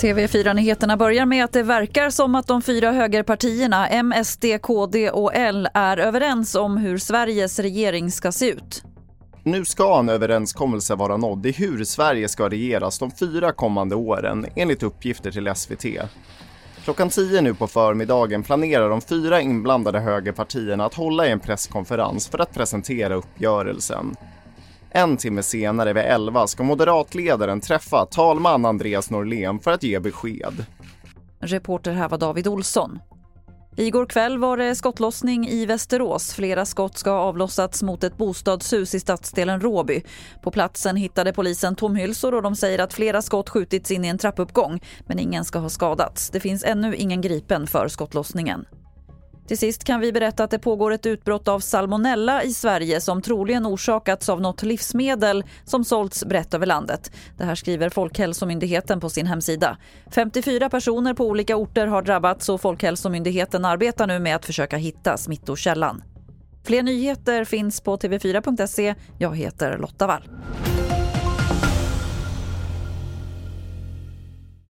TV4-nyheterna börjar med att det verkar som att de fyra högerpartierna M, SD, KD och L är överens om hur Sveriges regering ska se ut. Nu ska en överenskommelse vara nådd i hur Sverige ska regeras de fyra kommande åren, enligt uppgifter till SVT. Klockan 10 nu på förmiddagen planerar de fyra inblandade högerpartierna att hålla i en presskonferens för att presentera uppgörelsen. En timme senare vid 11 ska moderatledaren träffa talman Andreas Norlén för att ge besked. Reporter här var David Olsson. Igår kväll var det skottlossning i Västerås. Flera skott ska ha avlossats mot ett bostadshus i stadsdelen Råby. På platsen hittade polisen tomhylsor och de säger att flera skott skjutits in i en trappuppgång men ingen ska ha skadats. Det finns ännu ingen gripen för skottlossningen. Till sist kan vi berätta att det pågår ett utbrott av salmonella i Sverige som troligen orsakats av något livsmedel som sålts brett över landet. Det här skriver Folkhälsomyndigheten på sin hemsida. 54 personer på olika orter har drabbats och Folkhälsomyndigheten arbetar nu med att försöka hitta smittokällan. Fler nyheter finns på tv4.se. Jag heter Lotta Wall.